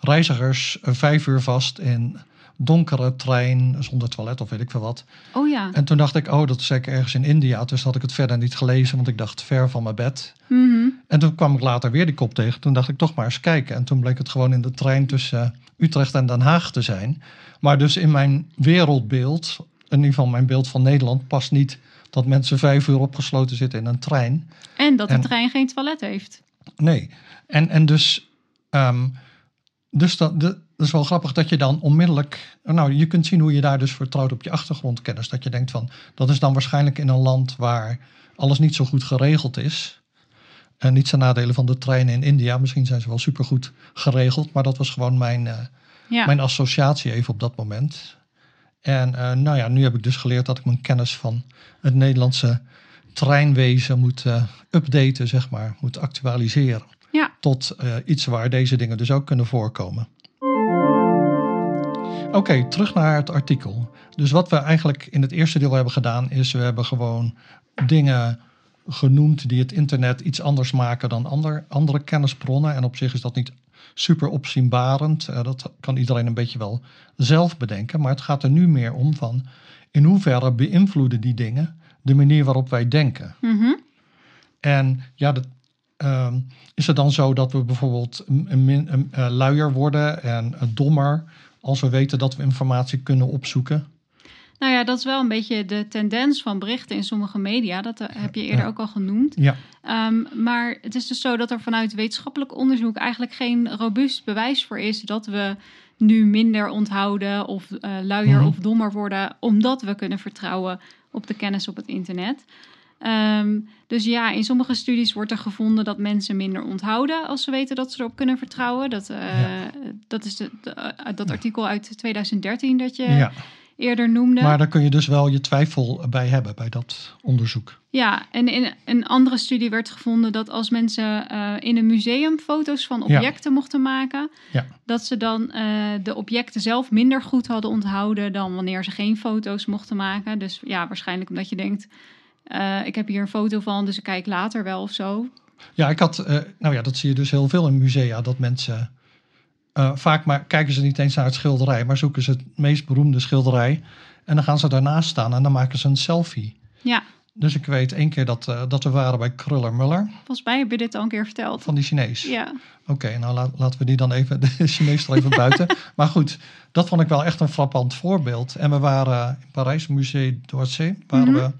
reizigers vijf uur vast in donkere trein zonder toilet of weet ik veel wat. Oh ja. En toen dacht ik, oh, dat is zeker ergens in India. Dus had ik het verder niet gelezen, want ik dacht ver van mijn bed. Mhm. En toen kwam ik later weer die kop tegen. Toen dacht ik toch maar eens kijken. En toen bleek het gewoon in de trein tussen eh, Utrecht en Den Haag te zijn. Maar dus in mijn wereldbeeld, in ieder geval mijn beeld van Nederland, past niet dat mensen vijf uur opgesloten zitten in een trein. En dat de En- trein geen toilet heeft. Nee. En, en dus, ehm, dus dat, de- dat is wel grappig dat je dan onmiddellijk, nou je kunt zien hoe je daar dus vertrouwt op je achtergrondkennis. Dat je denkt van, dat is dan waarschijnlijk in een land waar alles niet zo goed geregeld is. En niet zijn nadelen van de treinen in India. Misschien zijn ze wel supergoed geregeld, maar dat was gewoon mijn, eh, Ja. mijn associatie even op dat moment. En eh, nou ja, nu heb ik dus geleerd dat ik mijn kennis van het Nederlandse treinwezen moet eh, updaten, zeg maar, moet actualiseren. Ja. Tot iets waar deze dingen dus ook kunnen voorkomen. Oké, terug naar het artikel. Dus wat we eigenlijk in het eerste deel hebben gedaan, is we hebben gewoon dingen genoemd die het internet iets anders maken dan ander, andere kennisbronnen. En op zich is dat niet super opzienbarend. Eh, dat kan iedereen een beetje wel zelf bedenken. Maar het gaat er nu meer om van in hoeverre beïnvloeden die dingen de manier waarop wij denken. Mhm. En ja, dat, ehm, is het dan zo dat we bijvoorbeeld een, een, eh, luier worden en eh, dommer als we weten dat we informatie kunnen opzoeken? Nou ja, dat is wel een beetje de tendens van berichten in sommige media. Dat heb je eerder Ja. ook al genoemd. Ja, Ehm, maar het is dus zo dat er vanuit wetenschappelijk onderzoek eigenlijk geen robuust bewijs voor is dat we nu minder onthouden of eh, luier Mhm. of dommer worden, omdat we kunnen vertrouwen op de kennis op het internet. Ehm, dus ja, in sommige studies wordt er gevonden dat mensen minder onthouden als ze weten dat ze erop kunnen vertrouwen. Dat, eh, Ja. dat is de, de- eh, dat artikel uit 2013 dat je ja. eerder noemde. maar daar kun je dus wel je twijfel bij hebben bij dat onderzoek. Ja, en in een andere studie werd gevonden dat als mensen eh, in een museum foto's van Ja. objecten mochten maken, Ja. dat ze dan de objecten zelf minder goed hadden onthouden dan wanneer ze geen foto's mochten maken. Dus ja, waarschijnlijk omdat je denkt, eh, ik heb hier een foto van, dus ik kijk later wel of zo. Ja, ik had, eh, nou ja, dat zie je dus heel veel in musea, dat mensen eh, vaak maar kijken ze niet eens naar het schilderij, maar zoeken ze het meest beroemde schilderij en dan gaan ze daarnaast staan en dan maken ze een selfie. Ja, Dus ik weet één keer dat, dat we waren bij Kruller Muller volgens mij heb je dit al een keer verteld. van die Chinees. Ja, Oké, nou la- laten we die dan even, *laughs* de Chinees er even buiten. *laughs* Maar goed, dat vond ik wel echt een frappant voorbeeld. En we waren in Parijs, Musée d'Orsay, waren Mhm. we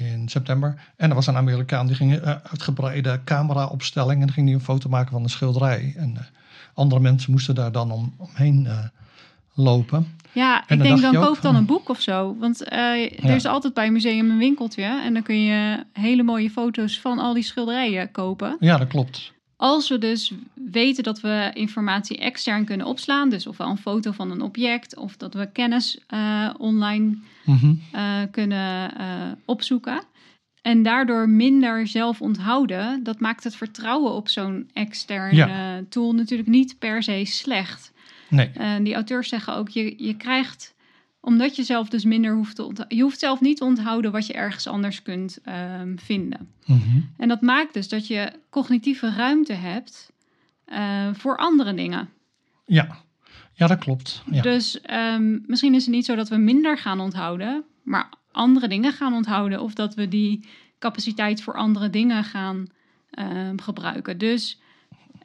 in september. En er was een Amerikaan die ging een uitgebreide camera-opstelling en ging die een foto maken van een schilderij. En eh, andere mensen moesten daar dan om, omheen eh, lopen. ja En ik denk dan koop dan een boek of zo. Want eh, er Ja. is altijd bij een museum een winkeltje en dan kun je hele mooie foto's van al die schilderijen kopen. Ja, dat klopt. Als we dus weten dat we informatie extern kunnen opslaan, dus ofwel een foto van een object of dat we kennis eh, online Mhm. eh, kunnen eh, opzoeken en daardoor minder zelf onthouden, dat maakt het vertrouwen op zo'n externe Ja. tool natuurlijk niet per se slecht. Nee, die auteurs zeggen ook, je, je krijgt, omdat je zelf dus minder hoeft te onthouden, je hoeft zelf niet te onthouden wat je ergens anders kunt ehm, vinden. Mhm. En dat maakt dus dat je cognitieve ruimte hebt eh, voor andere dingen. ja. Ja, dat klopt. Ja. Dus ehm, misschien is het niet zo dat we minder gaan onthouden, maar andere dingen gaan onthouden. Of dat we die capaciteit voor andere dingen gaan ehm, gebruiken. Dus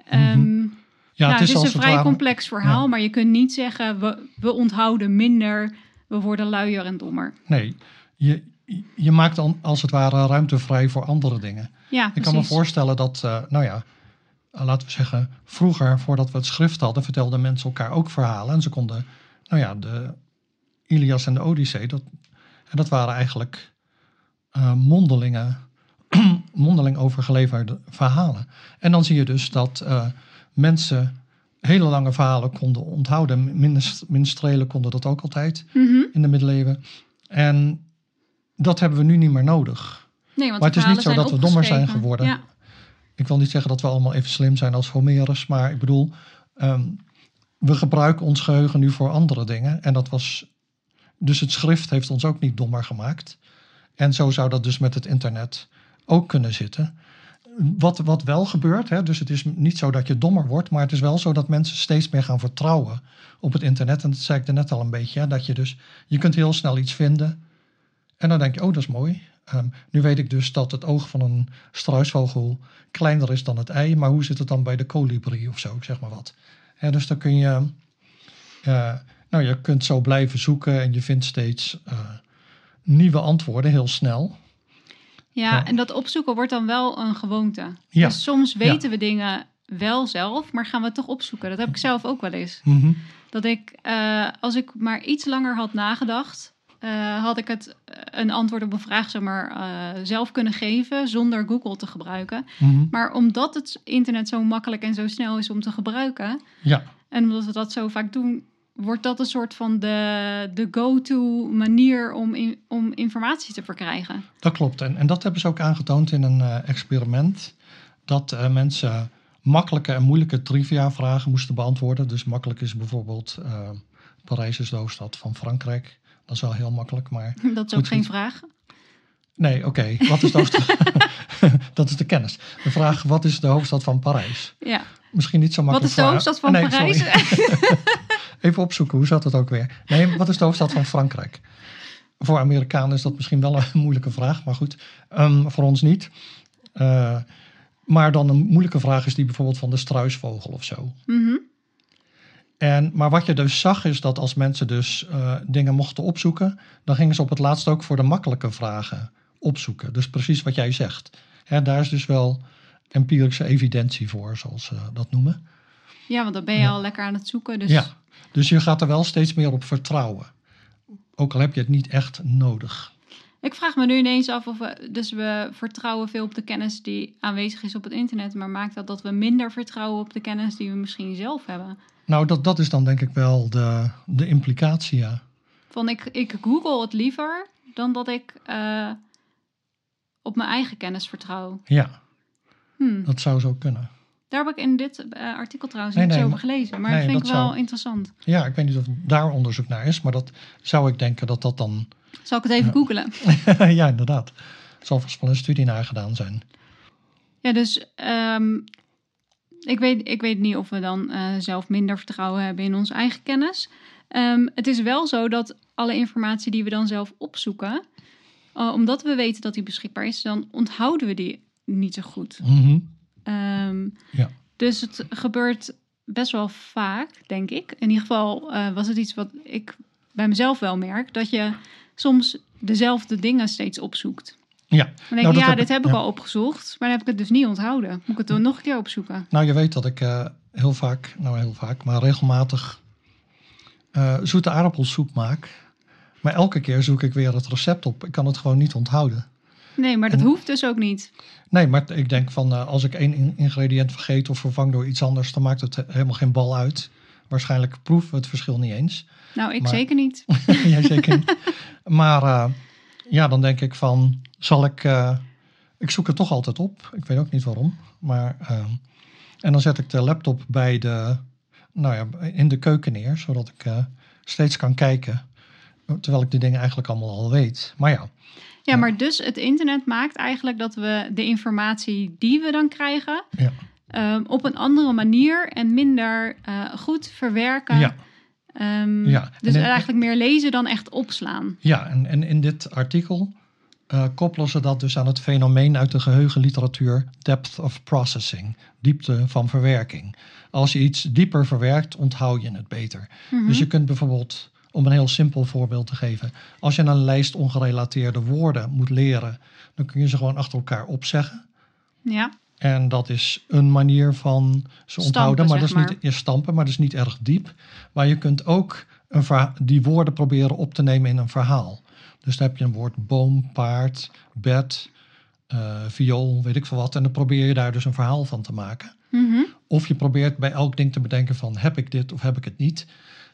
ehm, Mhm. ja, nou, het is, een vrij ware- complex verhaal, Ja. maar je kunt niet zeggen we, we onthouden minder, we worden luier en dommer. Nee, je, je maakt dan als het ware ruimte vrij voor andere dingen. Ja, Ik precies. kan me voorstellen dat, eh, nou ja, laten we zeggen, vroeger, voordat we het schrift hadden, vertelden mensen elkaar ook verhalen. En ze konden, nou ja, de Ilias en de Odyssee, dat, en dat waren eigenlijk eh, mondelingen, *clears throat* mondeling overgeleverde verhalen. En dan zie je dus dat eh, mensen hele lange verhalen konden onthouden. Minst- Minstrelen konden dat ook altijd Mhm. in de middeleeuwen. En dat hebben we nu niet meer nodig. Nee, want Maar het is niet zo dat we dommer zijn geworden. Ja. Ik wil niet zeggen dat we allemaal even slim zijn als Homerus, maar ik bedoel, ehm, we gebruiken ons geheugen nu voor andere dingen. En dat was, dus het schrift heeft ons ook niet dommer gemaakt. En zo zou dat dus met het internet ook kunnen zitten. wat, wat wel gebeurt, hè, dus het is niet zo dat je dommer wordt, maar het is wel zo dat mensen steeds meer gaan vertrouwen op het internet. En dat zei ik er net al een beetje, hè, dat je dus, je kunt heel snel iets vinden en dan denk je, oh dat is mooi. Ehm, nu weet ik dus dat het oog van een struisvogel kleiner is dan het ei, maar hoe zit het dan bij de kolibrie of zo, ik zeg maar wat. Dus dan kun je, uh, nou je kunt zo blijven zoeken en je vindt steeds uh, nieuwe antwoorden heel snel. Ja, Ja. en dat opzoeken wordt dan wel een gewoonte. Ja. Dus soms weten we dingen wel zelf, maar gaan we het toch opzoeken. Dat heb ik zelf ook wel eens. Mhm. Dat ik, eh, als ik maar iets langer had nagedacht, eh, had ik het eh, een antwoord op een vraag zeg maar, eh, zelf kunnen geven zonder Google te gebruiken. Mhm. Maar omdat het internet zo makkelijk en zo snel is om te gebruiken, Ja, en omdat we dat zo vaak doen, wordt dat een soort van de, de go-to manier om, in, om informatie te verkrijgen. dat klopt. En, en dat hebben ze ook aangetoond in een experiment. Dat mensen makkelijke en moeilijke trivia vragen moesten beantwoorden. Dus makkelijk is bijvoorbeeld Parijs is de hoofdstad van Frankrijk. Dat is wel heel makkelijk, maar *laughs* Dat is ook geen vraag. nee, oké. Wat is de hoofdstad? *laughs* dat is de kennis. De vraag, wat is de hoofdstad van Parijs? Ja. Misschien niet zo Wat makkelijk is de hoofdstad van Nee, Parijs? *laughs* Even opzoeken, hoe zat het ook weer? Nee, wat is de hoofdstad van Frankrijk? Voor Amerikanen is dat misschien wel een moeilijke vraag, maar goed, ehm, voor ons niet. Eh, maar dan een moeilijke vraag is die bijvoorbeeld van de struisvogel of zo. Mhm. En, maar wat je dus zag is dat als mensen dus eh, dingen mochten opzoeken, dan gingen ze op het laatst ook voor de makkelijke vragen opzoeken. Dus precies wat jij zegt. Hè, daar is dus wel empirische evidentie voor, zoals ze dat noemen. Ja, want dan ben je Ja. al lekker aan het zoeken. Dus Ja, dus je gaat er wel steeds meer op vertrouwen. Ook al heb je het niet echt nodig. Ik vraag me nu ineens af of we... Dus we vertrouwen veel op de kennis die aanwezig is op het internet. Maar maakt dat dat we minder vertrouwen op de kennis die we misschien zelf hebben? Nou, dat, dat is dan denk ik wel de, de implicatie, ja. Van ik, ik google het liever dan dat ik eh, op mijn eigen kennis vertrouw. Ja, Hmm. dat zou zo kunnen. Daar heb ik in dit eh, artikel trouwens Nee, nee, over gelezen. Maar nee, dat vind ik dat wel zou- interessant. Ja, ik weet niet of daar onderzoek naar is, maar dat zou ik denken dat dat dan... Zal ik het even googelen? *laughs* ja, inderdaad. Er zal vast wel een studie naar gedaan zijn. Ja, dus ehm, ik, weet, ik weet niet of we dan eh, zelf minder vertrouwen hebben in onze eigen kennis. Ehm, het is wel zo dat alle informatie die we dan zelf opzoeken, eh, omdat we weten dat die beschikbaar is, dan onthouden we die niet zo goed. Mhm. Ehm, Ja. Dus het gebeurt best wel vaak, denk ik. In ieder geval eh, was het iets wat ik bij mezelf wel merk, dat je soms dezelfde dingen steeds opzoekt. Ja, Dan denk Nou, ik, ja, heb dit ik- heb ik ja. al opgezocht, maar dan heb ik het dus niet onthouden. Moet ik het dan nog een keer opzoeken? nou je weet dat ik eh, heel vaak, nou heel vaak, maar regelmatig eh, zoete aardappelsoep maak. Maar elke keer zoek ik weer het recept op. Ik kan het gewoon niet onthouden. Nee, maar dat En- hoeft dus ook niet. Nee, maar ik denk van eh, als ik één in- ingrediënt vergeet of vervang door iets anders, dan maakt het he- helemaal geen bal uit. Waarschijnlijk proeven we het verschil niet eens. Nou, ik Maar- zeker niet. *laughs* Jij zeker niet. *laughs* Maar ja, dan denk ik van, zal ik... eh, ik zoek het toch altijd op. Ik weet ook niet waarom. Maar, eh, en dan zet ik de laptop bij de, nou ja, in de keuken neer, zodat ik eh, steeds kan kijken. Terwijl ik die dingen eigenlijk allemaal al weet. Maar ja, Ja, maar dus het internet maakt eigenlijk dat we de informatie die we dan krijgen... Ja. op een andere manier en minder goed verwerken. ja, Ehm, Ja, Dus en eigenlijk meer lezen dan echt opslaan. ja en, en in dit artikel eh, koppelen ze dat dus aan het fenomeen uit de geheugenliteratuur depth of processing, diepte van verwerking. Als je iets dieper verwerkt, onthoud je het beter. Mhm. Dus je kunt bijvoorbeeld, om een heel simpel voorbeeld te geven, als je een lijst ongerelateerde woorden moet leren, dan kun je ze gewoon achter elkaar opzeggen. Ja, En dat is een manier van ze onthouden, maar dat is niet maar. stampen, maar dat is niet erg diep. Maar je kunt ook een die woorden proberen op te nemen in een verhaal. Dus dan heb je een woord boom, paard, bed, eh, viool, weet ik veel wat. En dan probeer je daar dus een verhaal van te maken. Mhm. Of je probeert bij elk ding te bedenken van heb ik dit of heb ik het niet.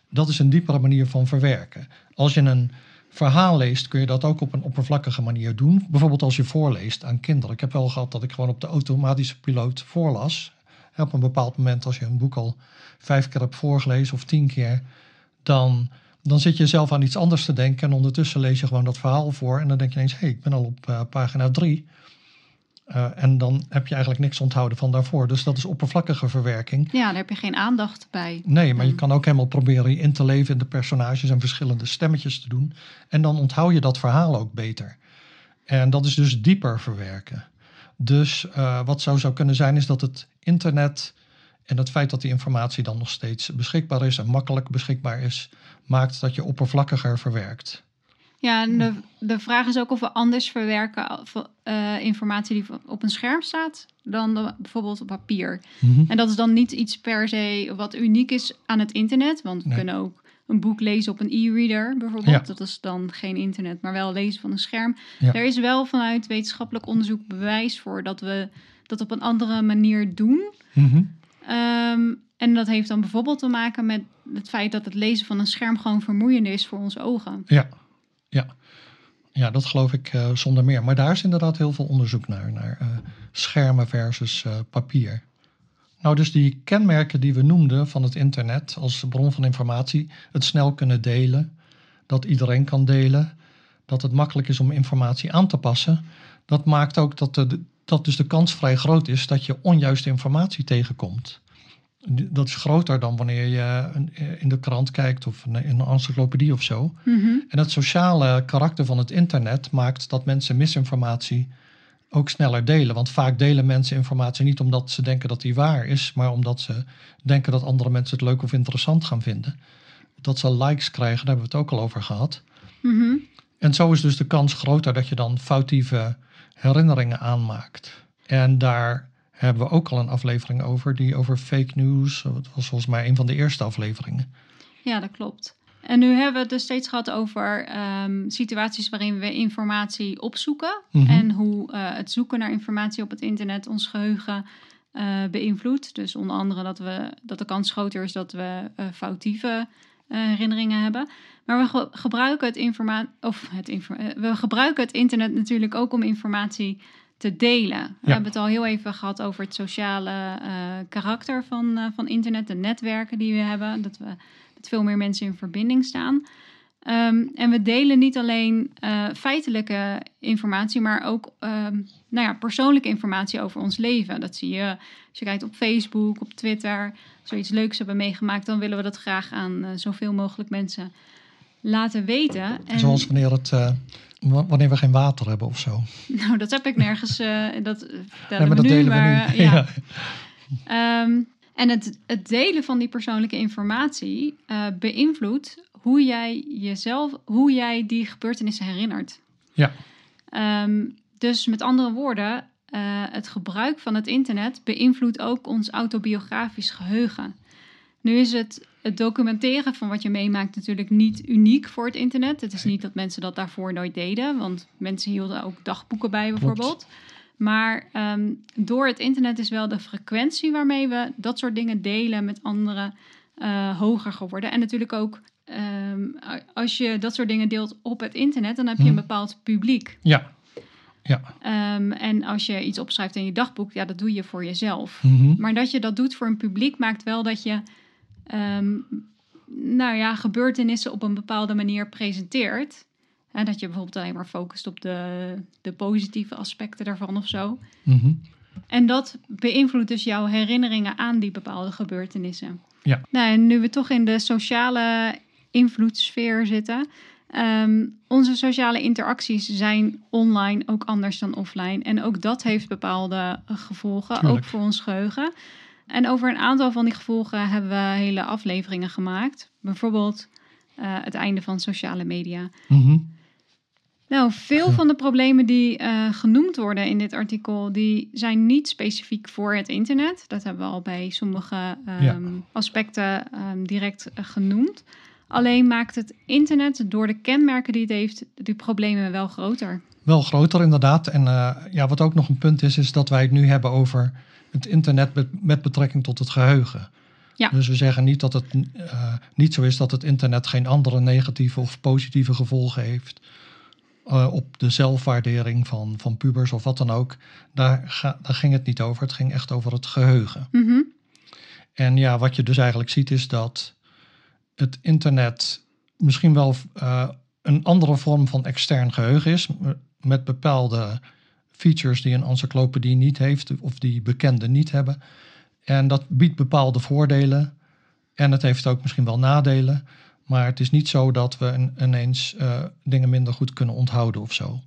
Dat is een diepere manier van verwerken. Als je een verhaal leest, kun je dat ook op een oppervlakkige manier doen. Bijvoorbeeld als je voorleest aan kinderen. Ik heb wel gehad dat ik gewoon op de automatische piloot voorlas. Op een bepaald moment, als je een boek al vijf keer hebt voorgelezen of tien keer, dan, dan zit je zelf aan iets anders te denken. En ondertussen lees je gewoon dat verhaal voor. En dan denk je ineens, hé, hey, ik ben al op eh, pagina drie. Eh, en dan heb je eigenlijk niks onthouden van daarvoor. Dus dat is oppervlakkige verwerking. Ja, daar heb je geen aandacht bij. Nee, maar je kan ook helemaal proberen in te leven in de personages en verschillende stemmetjes te doen. En dan onthoud je dat verhaal ook beter. En dat is dus dieper verwerken. Dus eh, wat zou zou kunnen zijn, is dat het internet en het feit dat die informatie dan nog steeds beschikbaar is en makkelijk beschikbaar is, maakt dat je oppervlakkiger verwerkt. Ja, en de, de vraag is ook of we anders verwerken eh, informatie die op een scherm staat dan de- bijvoorbeeld op papier. En dat is dan niet iets per se wat uniek is aan het internet. Want we Nee. kunnen ook een boek lezen op een e-reader bijvoorbeeld. Ja. Dat is dan geen internet, maar wel lezen van een scherm. Ja. Er is wel vanuit wetenschappelijk onderzoek bewijs voor dat we dat op een andere manier doen. Mhm. Ehm, en dat heeft dan bijvoorbeeld te maken met het feit dat het lezen van een scherm gewoon vermoeiender is voor onze ogen. Ja, ja. Ja, dat geloof ik eh, zonder meer. Maar daar is inderdaad heel veel onderzoek naar, naar eh, schermen versus eh, papier. Nou, dus die kenmerken die we noemden van het internet als bron van informatie, het snel kunnen delen, dat iedereen kan delen, dat het makkelijk is om informatie aan te passen, dat maakt ook dat, de, dat dus de kans vrij groot is dat je onjuiste informatie tegenkomt. Dat is groter dan wanneer je een- in de krant kijkt of in een encyclopedie of zo. Mhm. En het sociale karakter van het internet maakt dat mensen misinformatie ook sneller delen. Want vaak delen mensen informatie niet omdat ze denken dat die waar is, maar omdat ze denken dat andere mensen het leuk of interessant gaan vinden. Dat ze likes krijgen, daar hebben we het ook al over gehad. Mhm. En zo is dus de kans groter dat je dan foutieve herinneringen aanmaakt. En daar hebben we ook al een aflevering over, die over fake news. Dat was volgens mij een van de eerste afleveringen. Ja, dat klopt. En nu hebben we het dus steeds gehad over ehm, situaties waarin we informatie opzoeken. Mhm. En hoe eh, het zoeken naar informatie op het internet ons geheugen eh, beïnvloedt. Dus onder andere dat, we, dat de kans groter is dat we eh, foutieve eh, herinneringen hebben. Maar we ge- gebruiken het, informa of het, eh, we gebruiken het internet natuurlijk ook om informatie te delen. We hebben het al heel even gehad over het sociale eh, karakter van, eh, van internet, de netwerken die we hebben. Dat we met veel meer mensen in verbinding staan. Ehm, en we delen niet alleen eh, feitelijke informatie, maar ook ehm, nou ja, persoonlijke informatie over ons leven. Dat zie je als je kijkt op Facebook, op Twitter. Als we iets leuks hebben meegemaakt, dan willen we dat graag aan zoveel mogelijk mensen laten weten. En, Zoals wanneer, het, wanneer we geen water hebben of zo. Nou, dat heb ik nergens. eh, dat *laughs* eh, Nee, dat nu. delen maar, we nu. eh, *laughs* ja. Ehm, en het, het delen van die persoonlijke informatie eh, beïnvloedt hoe jij jezelf, hoe jij die gebeurtenissen herinnert. Ja. Ehm, dus met andere woorden, het gebruik van het internet beïnvloedt ook ons autobiografisch geheugen. Nu is het, het documenteren van wat je meemaakt natuurlijk niet uniek voor het internet. Het is niet dat mensen dat daarvoor nooit deden, want mensen hielden ook dagboeken bij bijvoorbeeld. Maar ehm, door het internet is wel de frequentie waarmee we dat soort dingen delen met anderen eh, hoger geworden. En natuurlijk ook ehm, als je dat soort dingen deelt op het internet, dan heb je een bepaald publiek. Ja. Ja. Ehm, en als je iets opschrijft in je dagboek, ja, dat doe je voor jezelf. Mhm. Maar dat je dat doet voor een publiek maakt wel dat je ehm, nou ja, gebeurtenissen op een bepaalde manier presenteert. En dat je bijvoorbeeld alleen maar focust op de, de positieve aspecten daarvan of zo. Mhm. En dat beïnvloedt dus jouw herinneringen aan die bepaalde gebeurtenissen. Ja. Nou, en nu we toch in de sociale invloedssfeer zitten. ehm, onze sociale interacties zijn online ook anders dan offline. En ook dat heeft bepaalde gevolgen, Tuurlijk. ook voor ons geheugen. En over een aantal van die gevolgen hebben we hele afleveringen gemaakt. Bijvoorbeeld eh, het einde van sociale media. Mhm. Nou, veel van de problemen die eh, genoemd worden in dit artikel, die zijn niet specifiek voor het internet. Dat hebben we al bij sommige ehm, Ja. aspecten ehm, direct eh, genoemd. Alleen maakt het internet door de kenmerken die het heeft, die problemen wel groter. Wel groter inderdaad. En ja, wat ook nog een punt is, is dat wij het nu hebben over het internet met, met betrekking tot het geheugen. Ja. Dus we zeggen niet dat het eh, niet zo is dat het internet geen andere negatieve of positieve gevolgen heeft. eh, op de zelfwaardering van, van pubers of wat dan ook. Daar, ga, daar ging het niet over. Het ging echt over het geheugen. Mhm. En ja, wat je dus eigenlijk ziet is dat het internet misschien wel eh, een andere vorm van extern geheugen is, met bepaalde features die een encyclopedie niet heeft of die bekenden niet hebben. En dat biedt bepaalde voordelen en het heeft ook misschien wel nadelen. Maar het is niet zo dat we ineens uh, dingen minder goed kunnen onthouden of zo.